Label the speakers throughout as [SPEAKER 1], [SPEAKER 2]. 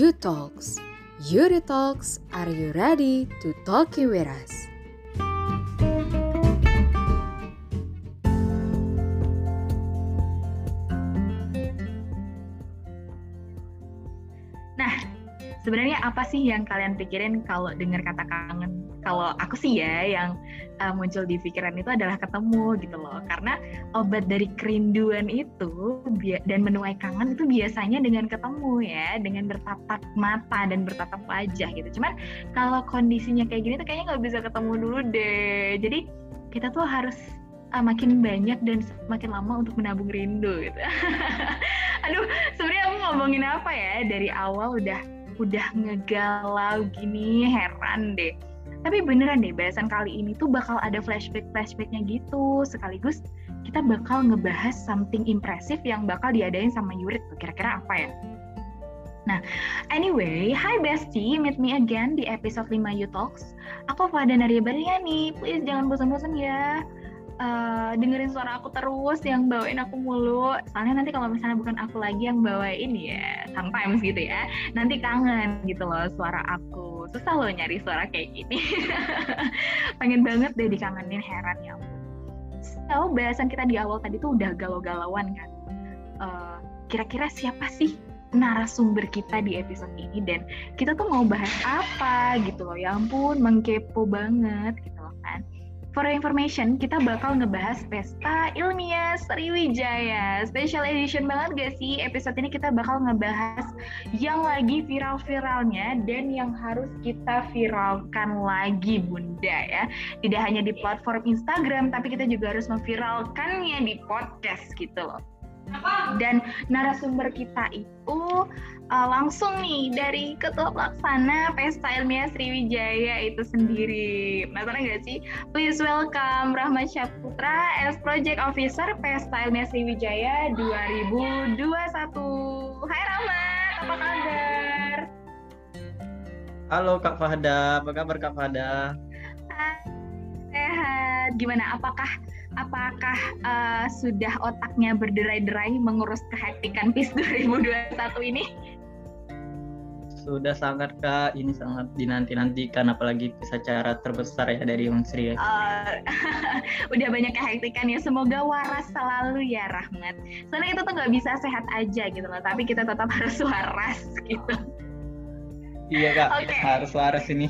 [SPEAKER 1] You Talks. Yuri Talks, are you ready to talking with us?
[SPEAKER 2] Sebenarnya apa sih yang kalian pikirin kalau dengar kata kangen? Kalau aku sih ya yang uh, muncul di pikiran itu adalah ketemu gitu loh. Karena obat dari kerinduan itu dan menuai kangen itu biasanya dengan ketemu ya, dengan bertatap mata dan bertatap wajah gitu. Cuman kalau kondisinya kayak gini tuh kayaknya nggak bisa ketemu dulu deh. Jadi kita tuh harus uh, makin banyak dan makin lama untuk menabung rindu gitu. Aduh, sebenarnya aku ngomongin apa ya dari awal udah udah ngegalau gini, heran deh. Tapi beneran deh, bahasan kali ini tuh bakal ada flashback-flashbacknya gitu. Sekaligus kita bakal ngebahas something impressive yang bakal diadain sama Yurit. Kira-kira apa ya? Nah, anyway, hi bestie, meet me again di episode 5 You Talks. Aku Fada Naria nih, please jangan bosan-bosan ya uh, dengerin suara aku terus yang bawain aku mulu. Soalnya nanti kalau misalnya bukan aku lagi yang bawain ya sometimes gitu ya. Nanti kangen gitu loh suara aku. Susah loh nyari suara kayak gini. Pengen banget deh dikangenin heran ya so bahasan kita di awal tadi tuh udah galau-galauan kan? Uh, kira-kira siapa sih narasumber kita di episode ini? Dan kita tuh mau bahas apa gitu loh? Ya ampun mengkepo banget gitu loh kan For information, kita bakal ngebahas Pesta Ilmiah Sriwijaya. Special edition banget gak sih? Episode ini kita bakal ngebahas yang lagi viral-viralnya dan yang harus kita viralkan lagi Bunda ya. Tidak hanya di platform Instagram, tapi kita juga harus memviralkannya di podcast gitu loh. Dan narasumber kita itu uh, langsung nih dari Ketua Pelaksana Pesta Ilmiah Sriwijaya itu sendiri. Penasaran nggak sih? Please welcome Rahmat Syaputra as Project Officer Pesta Ilmiah Sriwijaya 2021. Hai Rahmat, apa kabar?
[SPEAKER 3] Halo Kak Fahda, apa kabar Kak Fahda?
[SPEAKER 2] Sehat. Gimana? Apakah apakah uh, sudah otaknya berderai-derai mengurus kehektikan PIS 2021 ini?
[SPEAKER 3] Sudah sangat kak, ini sangat dinanti-nantikan apalagi acara terbesar ya dari Unsri ya. Uh,
[SPEAKER 2] udah banyak kehektikan ya, semoga waras selalu ya Rahmat. Soalnya kita tuh nggak bisa sehat aja gitu loh, tapi kita tetap harus waras gitu.
[SPEAKER 3] Iya kak, okay. harus waras ini.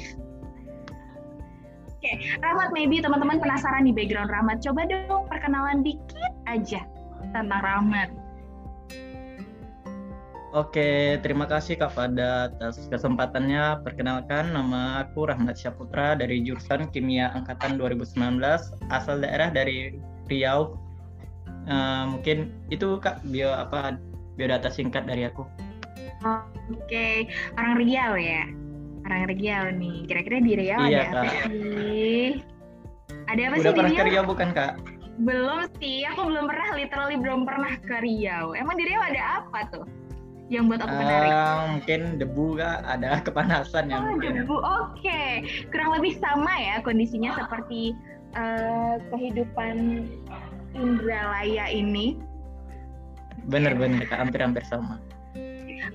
[SPEAKER 2] Oke, okay. Rahmat maybe teman-teman penasaran di background Rahmat. Coba dong perkenalan dikit aja tentang Rahmat.
[SPEAKER 3] Oke, terima kasih Kak Fada atas kesempatannya. Perkenalkan, nama aku Rahmat Syaputra dari jurusan Kimia Angkatan 2019, asal daerah dari Riau. Uh, mungkin itu Kak bio apa biodata singkat dari aku.
[SPEAKER 2] Oke, orang Riau ya orang Riau nih. Kira-kira di Riau iya, ada kak. apa sih? Ada apa
[SPEAKER 3] Udah
[SPEAKER 2] sih
[SPEAKER 3] pernah
[SPEAKER 2] di
[SPEAKER 3] Riau? ke Riau bukan kak?
[SPEAKER 2] Belum sih, aku belum pernah, literally belum pernah ke Riau. Emang di Riau ada apa tuh? Yang buat aku menarik? Uh,
[SPEAKER 3] mungkin debu kak, ada kepanasan
[SPEAKER 2] yang
[SPEAKER 3] Oh
[SPEAKER 2] debu, oke. Okay. Kurang lebih sama ya kondisinya seperti uh, kehidupan Indralaya ini.
[SPEAKER 3] Bener-bener kak, hampir-hampir sama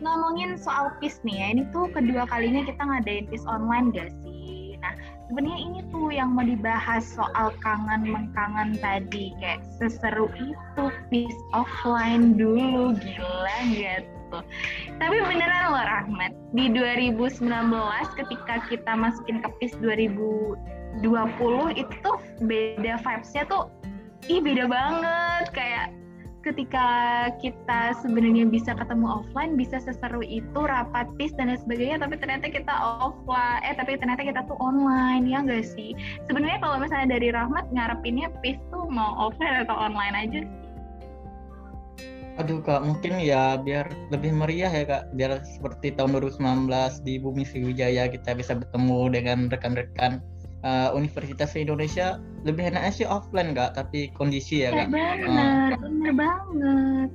[SPEAKER 2] ngomongin soal PIS nih ya, ini tuh kedua kalinya kita ngadain PIS online gak sih? Nah, sebenarnya ini tuh yang mau dibahas soal kangen mengkangen tadi kayak seseru itu PIS offline dulu gila gitu. Tapi beneran loh Rahmat, di 2019 ketika kita masukin ke PIS 2020 itu tuh beda vibes-nya tuh ih beda banget. Kayak ketika kita sebenarnya bisa ketemu offline bisa seseru itu rapat tis dan lain sebagainya tapi ternyata kita offline eh tapi ternyata kita tuh online ya enggak sih? Sebenarnya kalau misalnya dari Rahmat ngarepinnya PIS tuh mau offline atau online aja sih
[SPEAKER 3] Aduh kak, mungkin ya biar lebih meriah ya kak, biar seperti tahun 2019 di Bumi Sriwijaya kita bisa bertemu dengan rekan-rekan uh, Universitas Indonesia. Lebih enaknya sih offline kak tapi kondisi ya kak.
[SPEAKER 2] benar uh. benar banget.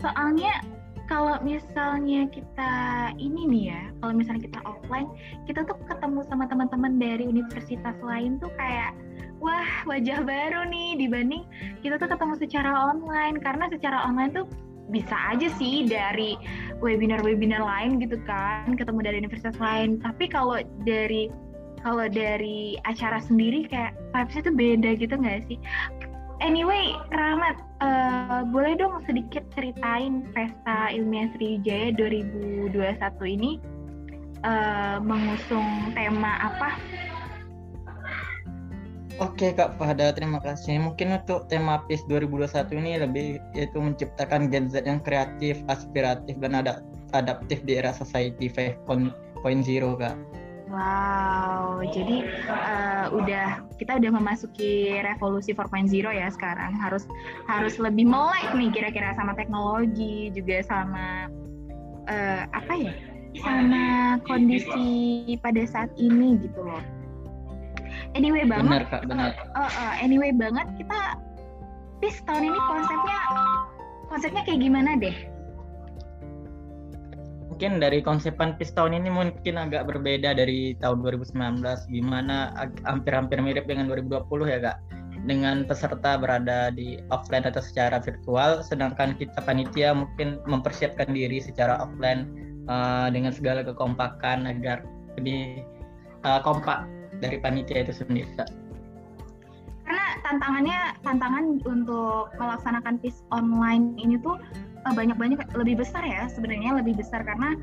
[SPEAKER 2] Soalnya kalau misalnya kita ini nih ya kalau misalnya kita offline kita tuh ketemu sama teman-teman dari universitas lain tuh kayak wah wajah baru nih dibanding kita tuh ketemu secara online karena secara online tuh bisa aja sih dari webinar-webinar lain gitu kan, ketemu dari universitas lain. Tapi kalau dari kalau dari acara sendiri kayak vibes itu beda gitu nggak sih? Anyway, Rahmat, uh, boleh dong sedikit ceritain Pesta Ilmiah Sriwijaya 2021 ini uh, mengusung tema apa?
[SPEAKER 3] Oke Kak Fahda, terima kasih. Mungkin untuk tema PIS 2021 ini lebih yaitu menciptakan Gen Z yang kreatif, aspiratif, dan ada adaptif di era society 5.0 Kak.
[SPEAKER 2] Wow, jadi uh, udah kita udah memasuki revolusi 4.0 ya sekarang. Harus harus lebih melek nih kira-kira sama teknologi juga sama uh, apa ya? Sama kondisi pada saat ini gitu loh. Anyway banget.
[SPEAKER 3] Benar kak, benar.
[SPEAKER 2] Uh, uh, anyway banget kita PIS tahun ini konsepnya konsepnya kayak gimana deh?
[SPEAKER 3] mungkin dari konsepan PIS tahun ini mungkin agak berbeda dari tahun 2019 gimana hampir-hampir mirip dengan 2020 ya kak dengan peserta berada di offline atau secara virtual sedangkan kita panitia mungkin mempersiapkan diri secara offline uh, dengan segala kekompakan agar lebih uh, kompak dari panitia itu sendiri kak
[SPEAKER 2] karena tantangannya tantangan untuk melaksanakan PIS online ini tuh uh, banyak-banyak lebih besar ya sebenarnya lebih besar karena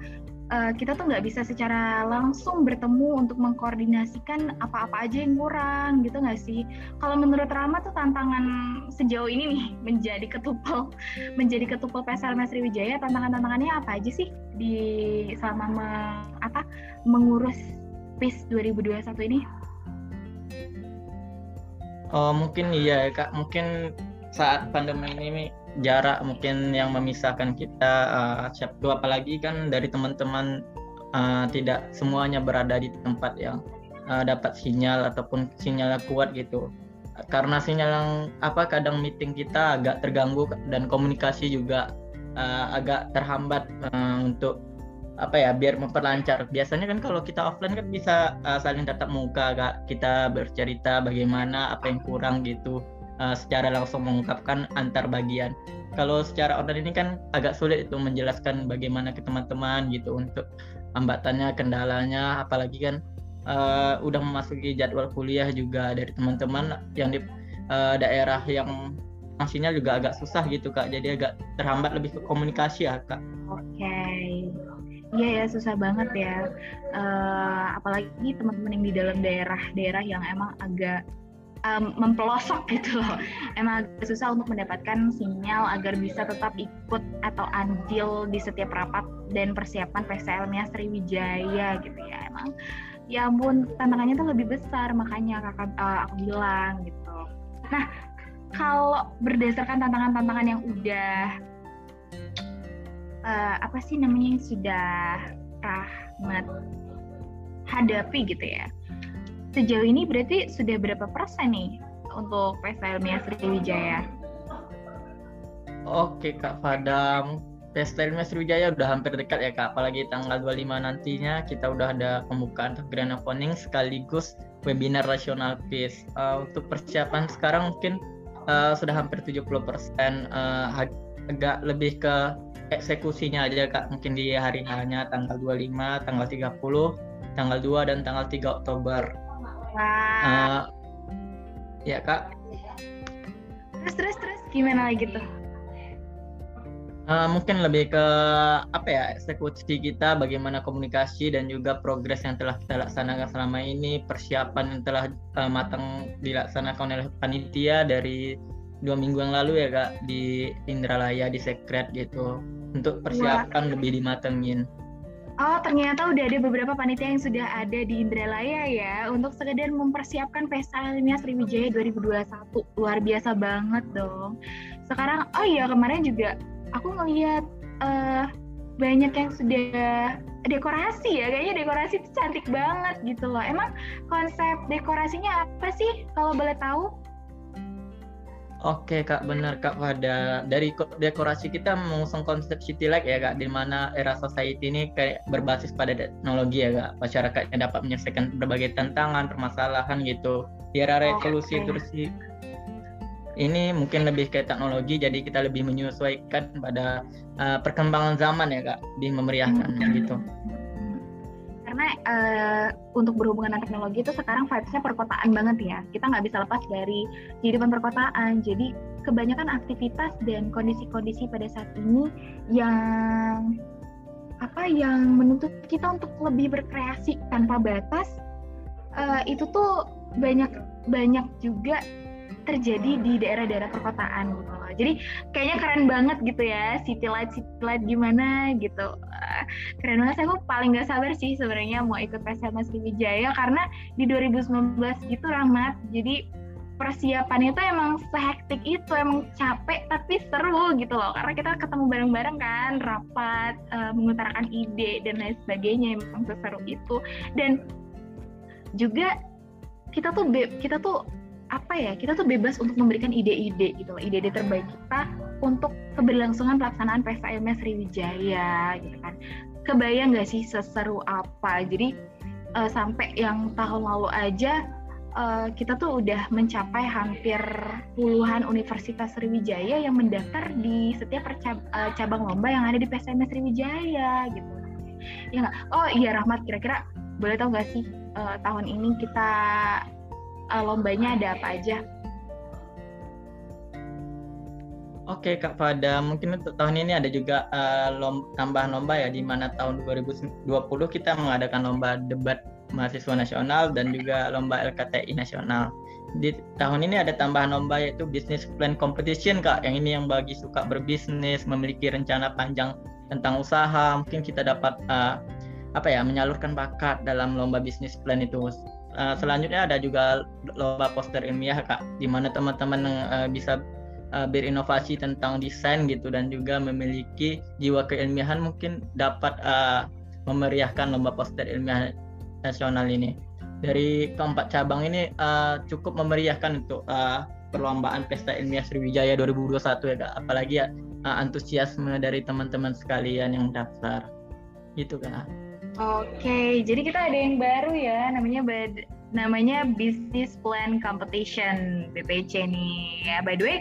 [SPEAKER 2] uh, kita tuh nggak bisa secara langsung bertemu untuk mengkoordinasikan apa-apa aja yang kurang gitu nggak sih? Kalau menurut Rama tuh tantangan sejauh ini nih menjadi ketupel menjadi ketupel PSL Mas Wijaya tantangan-tantangannya apa aja sih di selama me, apa mengurus PIS 2021 ini?
[SPEAKER 3] Oh mungkin iya kak mungkin saat pandemi ini jarak mungkin yang memisahkan kita uh, Sabtu apalagi kan dari teman-teman uh, tidak semuanya berada di tempat yang uh, dapat sinyal ataupun sinyal kuat gitu karena sinyal yang apa kadang meeting kita agak terganggu dan komunikasi juga uh, agak terhambat uh, untuk apa ya biar memperlancar biasanya kan kalau kita offline kan bisa uh, saling tatap muka agak kita bercerita bagaimana apa yang kurang gitu uh, secara langsung mengungkapkan antar bagian. Kalau secara online ini kan agak sulit itu menjelaskan bagaimana ke teman-teman gitu untuk hambatannya, kendalanya, apalagi kan uh, udah memasuki jadwal kuliah juga dari teman-teman yang di uh, daerah yang masihnya juga agak susah gitu kak, jadi agak terhambat lebih ke komunikasi ya kak.
[SPEAKER 2] Oke. Okay. Iya ya susah banget ya, uh, apalagi teman-teman yang di dalam daerah-daerah yang emang agak um, mempelosok gitu loh. Emang agak susah untuk mendapatkan sinyal agar bisa tetap ikut atau andil di setiap rapat dan persiapan PSL-nya Sriwijaya gitu ya. Emang ya ampun tantangannya tuh lebih besar makanya kakak uh, aku bilang gitu. Nah kalau berdasarkan tantangan-tantangan yang udah uh, apa sih namanya yang sudah rahmat hadapi gitu ya sejauh ini berarti sudah berapa persen nih untuk Pesta Ilmiah Sriwijaya?
[SPEAKER 3] Oke Kak Fadam, Pesta Ilmiah Sriwijaya udah hampir dekat ya Kak, apalagi tanggal 25 nantinya kita udah ada pembukaan grand opening sekaligus webinar rasional PIS. Uh, untuk persiapan sekarang mungkin uh, sudah hampir 70 persen, uh, agak lebih ke eksekusinya aja Kak, mungkin di hari hanya tanggal 25, tanggal 30, tanggal 2 dan tanggal 3 Oktober. Uh, ya kak.
[SPEAKER 2] Terus terus terus gimana lagi tuh?
[SPEAKER 3] Uh, mungkin lebih ke apa ya eksekusi kita, bagaimana komunikasi dan juga progres yang telah kita laksanakan selama ini, persiapan yang telah uh, matang dilaksanakan oleh panitia dari dua minggu yang lalu ya kak di Indralaya di Secret gitu untuk persiapan Wah. lebih dimatengin.
[SPEAKER 2] Oh, ternyata udah ada beberapa panitia yang sudah ada di Indralaya ya untuk sekedar mempersiapkan Pesta Ilmiah Sriwijaya 2021. Luar biasa banget dong. Sekarang, oh iya kemarin juga aku ngeliat uh, banyak yang sudah dekorasi ya. Kayaknya dekorasi itu cantik banget gitu loh. Emang konsep dekorasinya apa sih kalau boleh tahu?
[SPEAKER 3] Oke kak benar kak pada dari dekorasi kita mengusung konsep city light ya kak di mana era society ini kayak berbasis pada teknologi ya kak masyarakatnya dapat menyelesaikan berbagai tantangan permasalahan gitu di era revolusi okay. terus ini mungkin lebih ke teknologi jadi kita lebih menyesuaikan pada uh, perkembangan zaman ya kak di memeriahkan hmm. gitu
[SPEAKER 2] karena uh, untuk berhubungan dengan teknologi itu sekarang vibes-nya perkotaan banget ya kita nggak bisa lepas dari kehidupan perkotaan jadi kebanyakan aktivitas dan kondisi-kondisi pada saat ini yang apa yang menuntut kita untuk lebih berkreasi tanpa batas uh, itu tuh banyak banyak juga terjadi di daerah-daerah perkotaan gitu loh. Jadi kayaknya keren banget gitu ya city light city light gimana gitu. Keren banget. Saya paling gak sabar sih sebenarnya mau ikut PSM Sriwijaya karena di 2019 gitu Rahmat. Jadi persiapannya itu emang sehektik itu emang capek tapi seru gitu loh karena kita ketemu bareng-bareng kan rapat uh, mengutarakan ide dan lain sebagainya emang seseru itu dan juga kita tuh kita tuh apa ya kita tuh bebas untuk memberikan ide-ide gitu loh ide-ide terbaik kita untuk keberlangsungan pelaksanaan ilmiah Sriwijaya gitu kan kebayang nggak sih seseru apa jadi uh, sampai yang tahun lalu aja uh, kita tuh udah mencapai hampir puluhan universitas Sriwijaya yang mendaftar di setiap percab, uh, cabang lomba yang ada di PSMS Sriwijaya gitu. Ya? Oh iya Rahmat, kira-kira boleh tahu nggak sih uh, tahun ini kita uh, lombanya ada apa aja?
[SPEAKER 3] Oke Kak Fada, mungkin untuk tahun ini ada juga uh, lom, tambahan lomba ya di mana tahun 2020 kita mengadakan lomba debat mahasiswa nasional dan juga lomba LKTI nasional. Di tahun ini ada tambahan lomba yaitu Business Plan Competition Kak. Yang ini yang bagi suka berbisnis, memiliki rencana panjang tentang usaha, mungkin kita dapat uh, apa ya menyalurkan bakat dalam lomba bisnis plan itu. Uh, selanjutnya ada juga lomba poster ilmiah Kak, di mana teman-teman uh, bisa uh, berinovasi tentang desain gitu dan juga memiliki jiwa keilmiahan mungkin dapat uh, memeriahkan lomba poster ilmiah nasional ini. Dari keempat cabang ini uh, cukup memeriahkan untuk uh, perlombaan Pesta Ilmiah Sriwijaya 2021 ya Kak. Apalagi ya uh, antusiasme dari teman-teman sekalian yang daftar. Gitu Kak.
[SPEAKER 2] Oke, jadi kita ada yang baru ya, namanya bad, namanya Business Plan Competition BPC nih. Ya, by the way,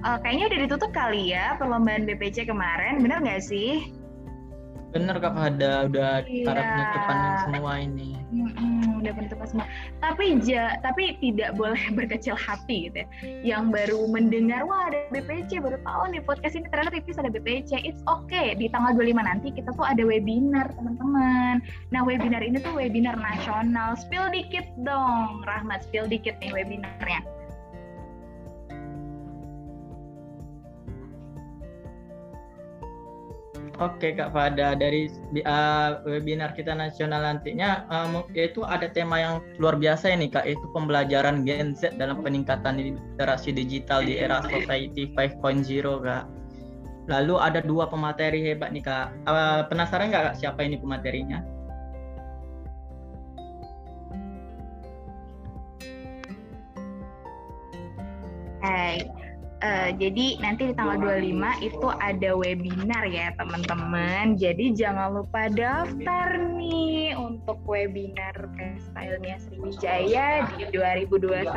[SPEAKER 2] uh, kayaknya udah ditutup kali ya perlombaan BPC kemarin, bener nggak sih?
[SPEAKER 3] Bener Kak Fada, udah iya. para penutupan semua ini.
[SPEAKER 2] Hmm, udah penutupan semua. Tapi ja, tapi tidak boleh berkecil hati gitu ya. Yang baru mendengar wah ada BPC, baru tahu nih podcast ini ternyata tipis ada BPC. It's okay. Di tanggal 25 nanti kita tuh ada webinar teman-teman. Nah webinar ini tuh webinar nasional. Spill dikit dong, Rahmat. Spill dikit nih webinarnya.
[SPEAKER 3] Oke Kak Fada dari uh, webinar kita nasional nantinya uh, yaitu ada tema yang luar biasa ini Kak yaitu pembelajaran Gen Z dalam peningkatan literasi digital di era society 5.0 Kak. Lalu ada dua pemateri hebat nih Kak. Uh, penasaran nggak Kak siapa ini pematerinya?
[SPEAKER 2] Uh, jadi nanti di tanggal 25 itu ada webinar ya teman-teman. Jadi jangan lupa daftar nih untuk webinar Ilmiah Sriwijaya di 2021.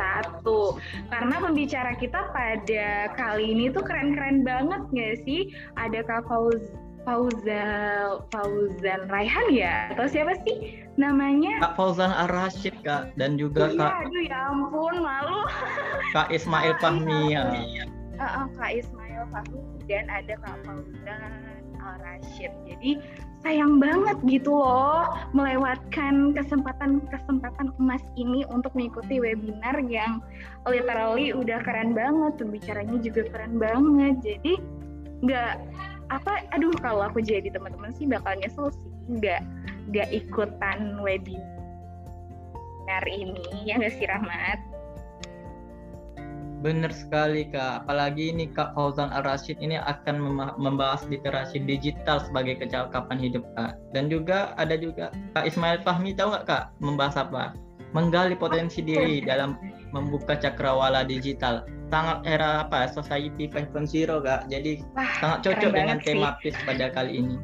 [SPEAKER 2] Karena pembicara kita pada kali ini tuh keren-keren banget nggak sih? Ada Kak Fauz Fauzal Fauzan Raihan ya? Atau siapa sih namanya?
[SPEAKER 3] Kak Fauzan Ar Rashid kak. Dan juga
[SPEAKER 2] iya,
[SPEAKER 3] Kak
[SPEAKER 2] aduh ya ampun malu.
[SPEAKER 3] Kak Ismail Fahmi ya
[SPEAKER 2] uh, uh, Kak Ismail Fahmi dan ada Kak Fauzan Al Rashid. Jadi sayang banget gitu loh melewatkan kesempatan-kesempatan emas ini untuk mengikuti webinar yang literally udah keren banget pembicaranya juga keren banget. Jadi nggak apa aduh kalau aku jadi teman-teman sih bakal nyesel sih nggak nggak ikutan webinar ini ya nggak sih Rahmat
[SPEAKER 3] Bener sekali Kak, apalagi ini Kak Fauzan Al-Rashid ini akan membahas literasi digital sebagai kecakapan hidup Kak. Dan juga ada juga Kak Ismail Fahmi tahu nggak Kak? Membahas apa? Menggali potensi diri dalam membuka cakrawala digital. Sangat era apa? Society 5.0 kak. Jadi Wah, sangat cocok dengan tema PIS pada kali ini.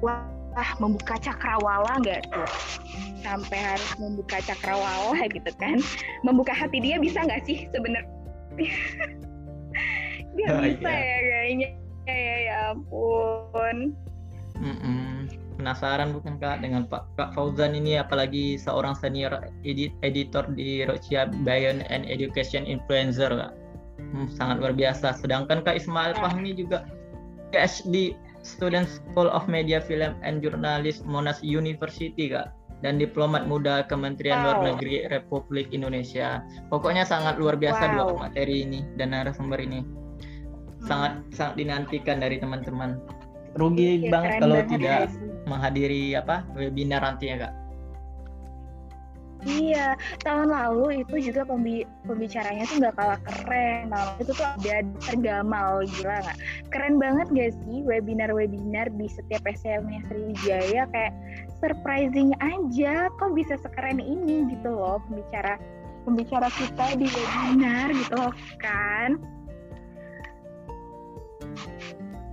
[SPEAKER 2] Wah, membuka cakrawala nggak tuh sampai harus membuka cakrawala gitu kan membuka hati dia bisa nggak sih sebenarnya Gak oh, bisa iya. ya kayaknya ya ya ampun.
[SPEAKER 3] Mm -mm. Penasaran bukan kak dengan Pak Kak Fauzan ini apalagi seorang senior edit editor di Rocia Bayon and Education Influencer kak. Hmm, sangat luar biasa. Sedangkan Kak Ismail ya. Fahmi juga PhD Student School of Media Film and Journalism Monash University kak dan diplomat muda Kementerian wow. Luar Negeri Republik Indonesia. Pokoknya sangat luar biasa wow. dua materi ini dan narasumber ini sangat sangat dinantikan dari teman-teman. Rugi ya, banget kalau banget tidak menghadiri apa webinar nantinya kak.
[SPEAKER 2] Iya, tahun lalu itu juga pembi pembicaranya tuh nggak kalah keren. Tahun itu tuh ada tergamal gila nggak? Keren banget gak sih webinar-webinar di setiap SMnya Sriwijaya kayak surprising aja kok bisa sekeren ini gitu loh pembicara pembicara kita di webinar gitu loh kan.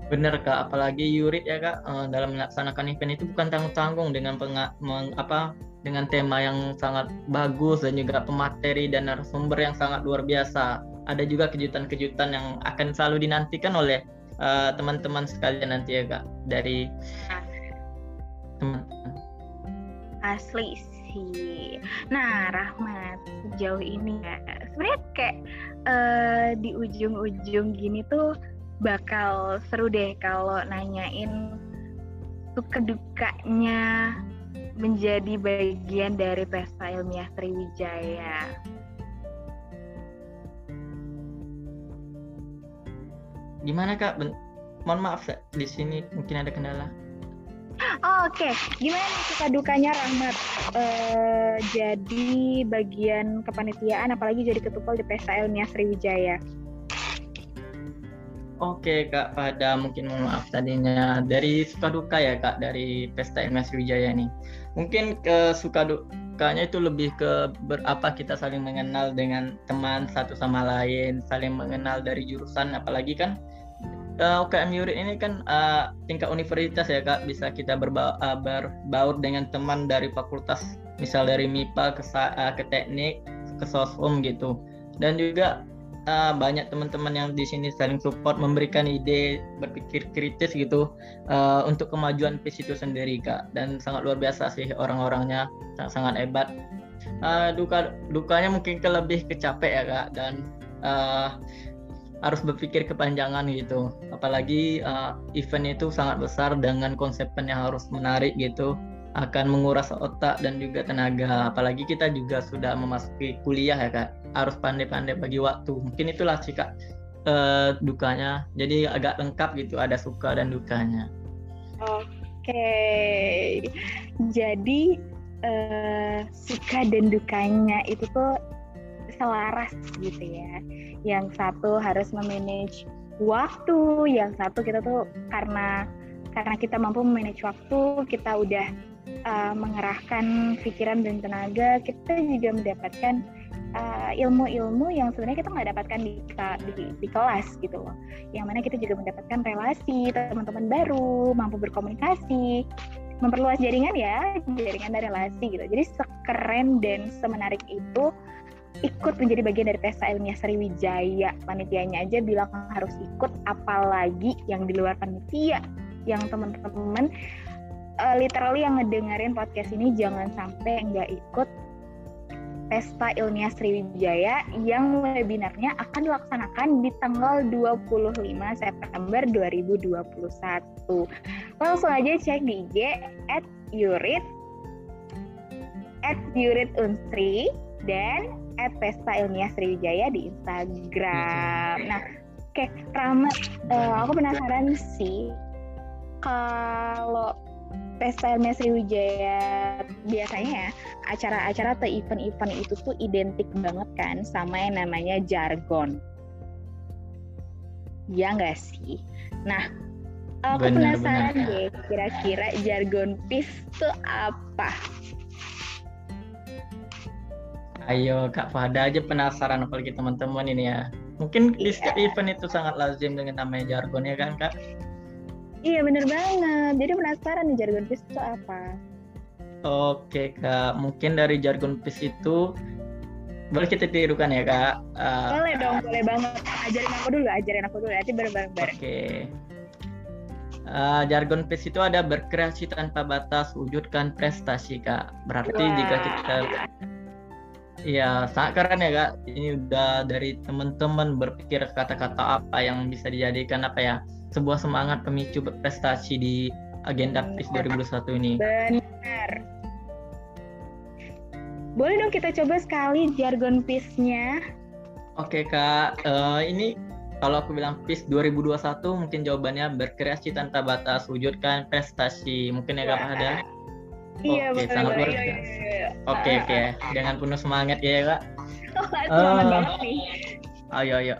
[SPEAKER 3] Bener kak, apalagi Yurit ya kak uh, dalam melaksanakan event itu bukan tanggung-tanggung dengan apa dengan tema yang sangat bagus dan juga pemateri dan narasumber yang sangat luar biasa. Ada juga kejutan-kejutan yang akan selalu dinantikan oleh eh, teman-teman uh, sekalian nanti ya kak dari teman-teman.
[SPEAKER 2] Asli sih. Nah Rahmat sejauh ini ya sebenarnya kayak uh, di ujung-ujung gini tuh bakal seru deh kalau nanyain suka dukanya menjadi bagian dari Pesta Ilmiah Sriwijaya.
[SPEAKER 3] Gimana kak? Ben Mohon maaf di sini mungkin ada kendala.
[SPEAKER 2] Oh, Oke, okay. gimana nih suka dukanya Rahmat uh, jadi bagian kepanitiaan, apalagi jadi ketua di Pesta Ilmiah Sriwijaya?
[SPEAKER 3] Oke Kak pada mungkin mohon maaf tadinya dari suka duka ya Kak dari Pesta Ilmiah Sriwijaya ini. Mungkin ke suka dukanya itu lebih ke berapa kita saling mengenal dengan teman satu sama lain, saling mengenal dari jurusan apalagi kan uh, eh, UKM Yurid ini kan uh, tingkat universitas ya Kak. Bisa kita berba uh, berbaur dengan teman dari fakultas misal dari MIPA ke uh, ke teknik ke sosum gitu. Dan juga uh, banyak teman-teman yang di sini saling support memberikan ide berpikir kritis gitu uh, untuk kemajuan PIS itu sendiri kak. Dan sangat luar biasa sih orang-orangnya sangat, sangat hebat. Uh, duka dukanya mungkin ke lebih kecapek ya kak dan uh, harus berpikir kepanjangan gitu. Apalagi uh, event itu sangat besar dengan konsep yang harus menarik gitu akan menguras otak dan juga tenaga. Apalagi kita juga sudah memasuki kuliah ya kak. Harus pandai-pandai bagi waktu. Mungkin itulah sih kak uh, dukanya. Jadi agak lengkap gitu ada suka dan dukanya.
[SPEAKER 2] Oke. Jadi uh, suka dan dukanya itu tuh selaras gitu ya. Yang satu harus memanage waktu yang satu kita tuh karena karena kita mampu memanage waktu kita udah uh, mengerahkan pikiran dan tenaga, kita juga mendapatkan uh, ilmu-ilmu yang sebenarnya kita nggak dapatkan di, di, di kelas gitu loh. Yang mana kita juga mendapatkan relasi teman-teman baru, mampu berkomunikasi, memperluas jaringan ya, jaringan dan relasi gitu. Jadi sekeren dan semenarik itu ikut menjadi bagian dari pesta ilmiah Sriwijaya. Panitianya aja bilang harus ikut, apalagi yang di luar panitia, yang teman-teman uh, literally yang ngedengerin podcast ini jangan sampai nggak ikut Pesta Ilmiah Sriwijaya yang webinarnya akan dilaksanakan di tanggal 25 September 2021. Langsung aja cek di IG at Yurit at Yurit Unsri dan at Pesta Ilmiah Sriwijaya di Instagram. Nah, oke, okay, Rama, uh, aku penasaran sih kalau Pesta Ilmiah Sriwijaya biasanya ya acara-acara atau event-event itu tuh identik banget kan sama yang namanya jargon. Ya nggak sih? Nah, aku bener, penasaran bener. deh kira-kira jargon PIS itu apa?
[SPEAKER 3] Ayo Kak Fada aja penasaran apalagi teman-teman ini ya. Mungkin di setiap iya. event itu sangat lazim dengan namanya jargon ya kan Kak?
[SPEAKER 2] Iya bener banget. Jadi penasaran nih jargon PIS itu apa?
[SPEAKER 3] Oke kak, mungkin dari jargon PIS itu boleh kita tirukan ya kak
[SPEAKER 2] uh, boleh dong boleh banget ajarin aku dulu ajarin aku dulu nanti bareng-bareng
[SPEAKER 3] oke okay. uh, jargon PIS itu ada berkreasi tanpa batas wujudkan prestasi kak berarti Wah. jika kita Iya, sangat keren ya kak. Ini udah dari teman-teman berpikir kata-kata apa yang bisa dijadikan apa ya sebuah semangat pemicu prestasi di agenda PIS 2021 ini.
[SPEAKER 2] Benar. Boleh dong kita coba sekali jargon PIS-nya.
[SPEAKER 3] Oke kak, uh, ini kalau aku bilang PIS 2021 mungkin jawabannya berkreasi tanpa batas, wujudkan prestasi. Mungkin ya kak ada?
[SPEAKER 2] Iya,
[SPEAKER 3] Oke,
[SPEAKER 2] betul.
[SPEAKER 3] sangat luar biasa. Oke, oke. Dengan penuh semangat ya, Kak.
[SPEAKER 2] Oh, semangat uh, banget nih.
[SPEAKER 3] Ayo, ayo.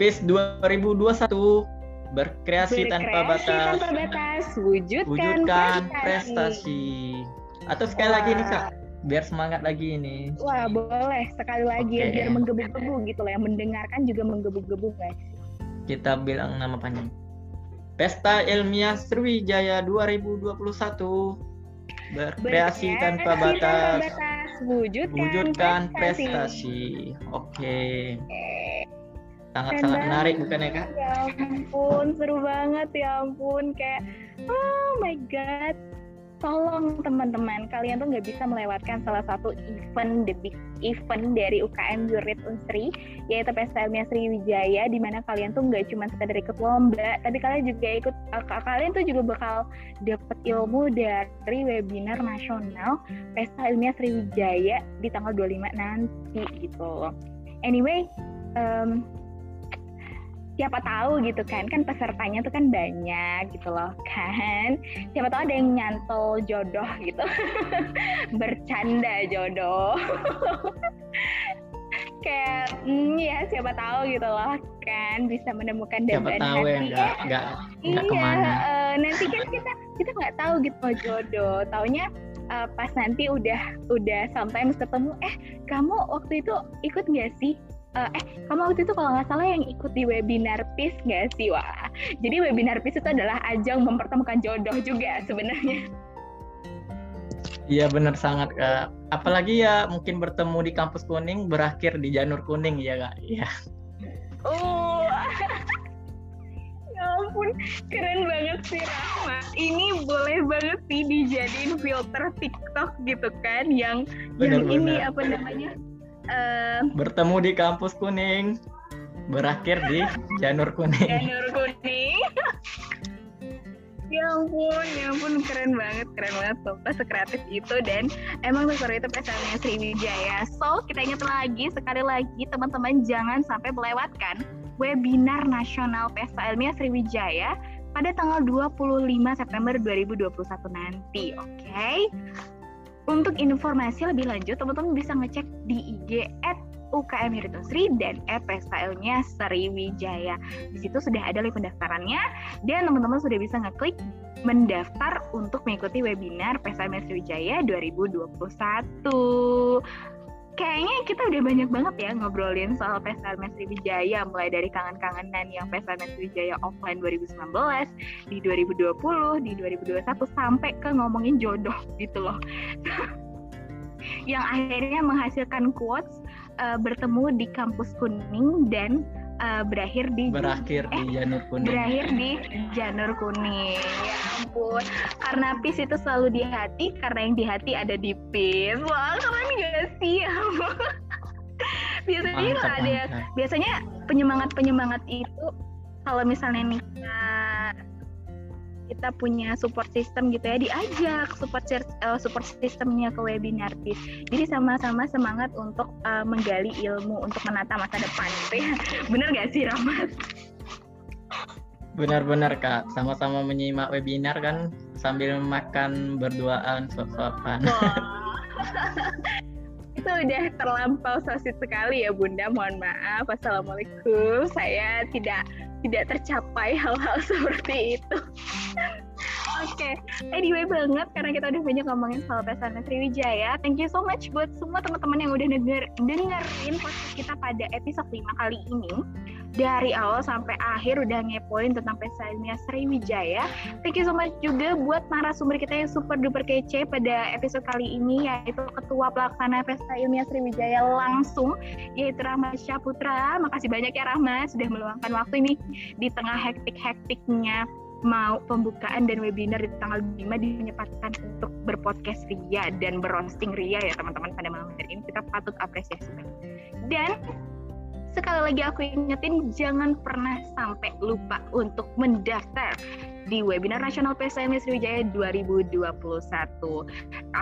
[SPEAKER 3] PIS 2021 berkreasi, berkreasi tanpa batas.
[SPEAKER 2] tanpa batas, wujudkan,
[SPEAKER 3] wujudkan prestasi. prestasi. Atau sekali Wah. lagi nih, Kak biar semangat lagi ini.
[SPEAKER 2] Wah boleh sekali lagi okay. ya biar menggebu-gebu gitu loh yang mendengarkan juga menggebu-gebu guys.
[SPEAKER 3] Kita bilang nama panjang. Pesta Ilmiah Sriwijaya 2021 berkreasi tanpa batas, batas.
[SPEAKER 2] wujudkan,
[SPEAKER 3] wujudkan prestasi. prestasi. Oke. Okay. Sangat-sangat menarik bukan ya kak?
[SPEAKER 2] Ya ampun, seru banget ya ampun. Kayak oh my god. Tolong teman-teman. Kalian tuh nggak bisa melewatkan salah satu event the big event dari UKM Jurid Unsri yaitu Pesta Ilmiah Sriwijaya di mana kalian tuh nggak cuma sekedar ikut lomba tapi kalian juga ikut kalian tuh juga bakal dapat ilmu dari webinar nasional Pesta Ilmiah Sriwijaya di tanggal 25 nanti gitu anyway um, siapa tahu gitu kan kan pesertanya tuh kan banyak gitu loh kan. Siapa tahu ada yang nyantol jodoh gitu. Bercanda jodoh. Kayak mm, ya siapa tahu gitu loh kan. Bisa menemukan
[SPEAKER 3] dan siapa tahu yang nggak nggak iya, ke mana.
[SPEAKER 2] uh, nanti kan kita kita nggak tahu gitu loh jodoh. Taunya uh, pas nanti udah udah sometimes ketemu eh kamu waktu itu ikut nggak sih uh, eh kamu waktu itu kalau nggak salah yang ikut di webinar PIS nggak sih wah jadi webinar PIS itu adalah ajang mempertemukan jodoh juga sebenarnya
[SPEAKER 3] Iya benar sangat kak. Apalagi ya mungkin bertemu di kampus kuning berakhir di janur kuning ya kak. Iya.
[SPEAKER 2] Oh. ya ampun, keren banget sih Rahma. Ini boleh banget sih dijadiin filter TikTok gitu kan yang bener, yang bener. ini apa namanya?
[SPEAKER 3] Uh, bertemu di kampus kuning. Berakhir di janur kuning.
[SPEAKER 2] Janur kuning. Ya ampun ya ampun. Keren banget keren banget. Bapak sekreatif itu. Dan emang tuh itu pesannya Sriwijaya. So kita ingat lagi sekali lagi teman-teman jangan sampai melewatkan webinar nasional Pesta Ilmiah Sriwijaya pada tanggal 25 September 2021 nanti oke? okay? Untuk informasi lebih lanjut, teman-teman bisa ngecek di IG at UKM Hiritosri dan at Pestailnya Sriwijaya. Di situ sudah ada link pendaftarannya dan teman-teman sudah bisa ngeklik mendaftar untuk mengikuti webinar Pesta Sriwijaya 2021 kayaknya kita udah banyak banget ya ngobrolin soal Pesta Mesri Wijaya mulai dari kangen-kangenan yang Pesta Mesri Wijaya offline 2019, di 2020, di 2021 sampai ke ngomongin jodoh gitu loh. yang akhirnya menghasilkan quotes uh, bertemu di kampus kuning dan uh, berakhir di
[SPEAKER 3] berakhir eh, di janur kuning.
[SPEAKER 2] Berakhir di janur kuning. Ya ampun. Karena pis itu selalu di hati, karena yang di hati ada di pis. Wah, keren gak sih? biasanya mantap, ada mantap. biasanya penyemangat-penyemangat itu kalau misalnya nih kita punya support system gitu ya diajak support uh, support sistemnya ke webinar jadi sama-sama semangat untuk uh, menggali ilmu untuk menata masa depan gitu ya bener gak sih Rahmat?
[SPEAKER 3] Benar-benar kak, sama-sama menyimak webinar kan sambil makan berduaan suap-suapan.
[SPEAKER 2] itu udah terlampau sosit sekali ya Bunda. Mohon maaf. Assalamualaikum. Saya tidak tidak tercapai hal-hal seperti itu. Oke, okay. anyway banget karena kita udah banyak ngomongin soal PSN Sriwijaya. Thank you so much buat semua teman-teman yang udah denger dengerin podcast kita pada episode 5 kali ini. Dari awal sampai akhir udah ngepoin tentang PSN Sriwijaya. Thank you so much juga buat narasumber kita yang super duper kece pada episode kali ini yaitu Ketua Pelaksana Pesta Ilmiah Sriwijaya langsung yaitu Rahmat Syaputra. Makasih banyak ya Rahmat sudah meluangkan waktu ini di tengah hektik-hektiknya mau pembukaan dan webinar di tanggal 5 dinyempatkan untuk berpodcast Ria dan berroasting Ria ya teman-teman pada malam hari ini. Kita patut apresiasi dan sekali lagi aku ingetin jangan pernah sampai lupa untuk mendaftar di webinar nasional PSM Sriwijaya 2021.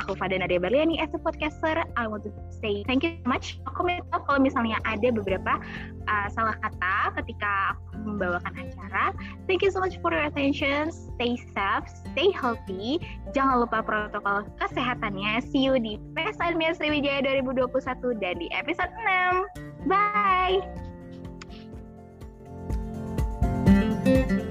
[SPEAKER 2] Aku Fadana Nadia Berliani as a podcaster, I want to say thank you so much. Aku minta kalau misalnya ada beberapa uh, salah kata ketika aku membawakan acara. Thank you so much for your attention. Stay safe, stay healthy. Jangan lupa protokol kesehatannya. See you di PSM Sriwijaya 2021 dan di episode 6. Bye. thank you